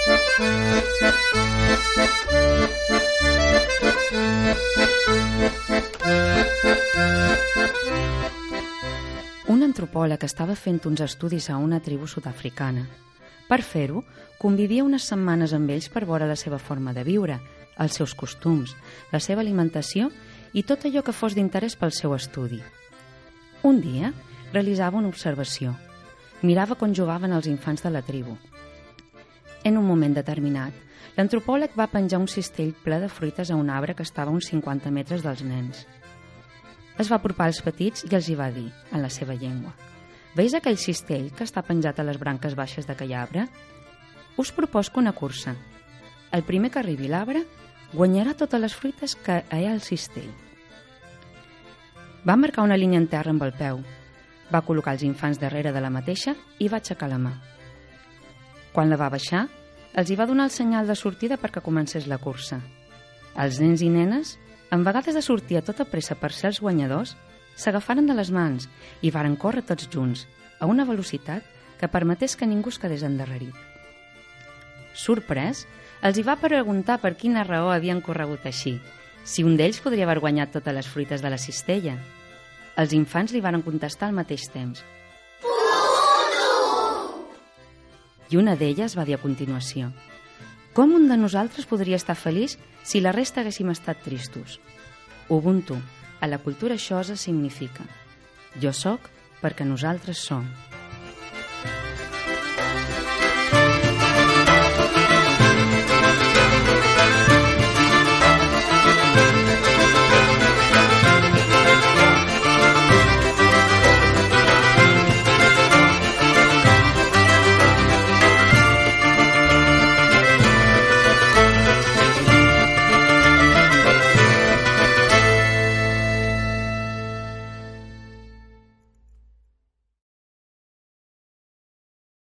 Un antropòleg estava fent uns estudis a una tribu sud-africana. Per fer-ho, convivia unes setmanes amb ells per veure la seva forma de viure, els seus costums, la seva alimentació i tot allò que fos d'interès pel seu estudi. Un dia, realitzava una observació. Mirava com jugaven els infants de la tribu. En un moment determinat, l'antropòleg va penjar un cistell ple de fruites a un arbre que estava a uns 50 metres dels nens. Es va apropar als petits i els hi va dir, en la seva llengua, Veus aquell cistell que està penjat a les branques baixes d'aquell arbre? Us proposco una cursa. El primer que arribi l'arbre guanyarà totes les fruites que hi ha al cistell. Va marcar una línia en terra amb el peu, va col·locar els infants darrere de la mateixa i va aixecar la mà. Quan la va baixar, els hi va donar el senyal de sortida perquè comencés la cursa. Els nens i nenes en vegades de sortir a tota pressa per ser els guanyadors, s'agafaren de les mans i varen córrer tots junts, a una velocitat que permetés que ningú es quedés endarrerit. Sorprès, els hi va preguntar per quina raó havien corregut així, si un d'ells podria haver guanyat totes les fruites de la cistella. Els infants li varen contestar al mateix temps. I una d'elles va dir a continuació com un de nosaltres podria estar feliç si la resta haguéssim estat tristos? Ubuntu, a la cultura xosa, significa Jo sóc perquè nosaltres som.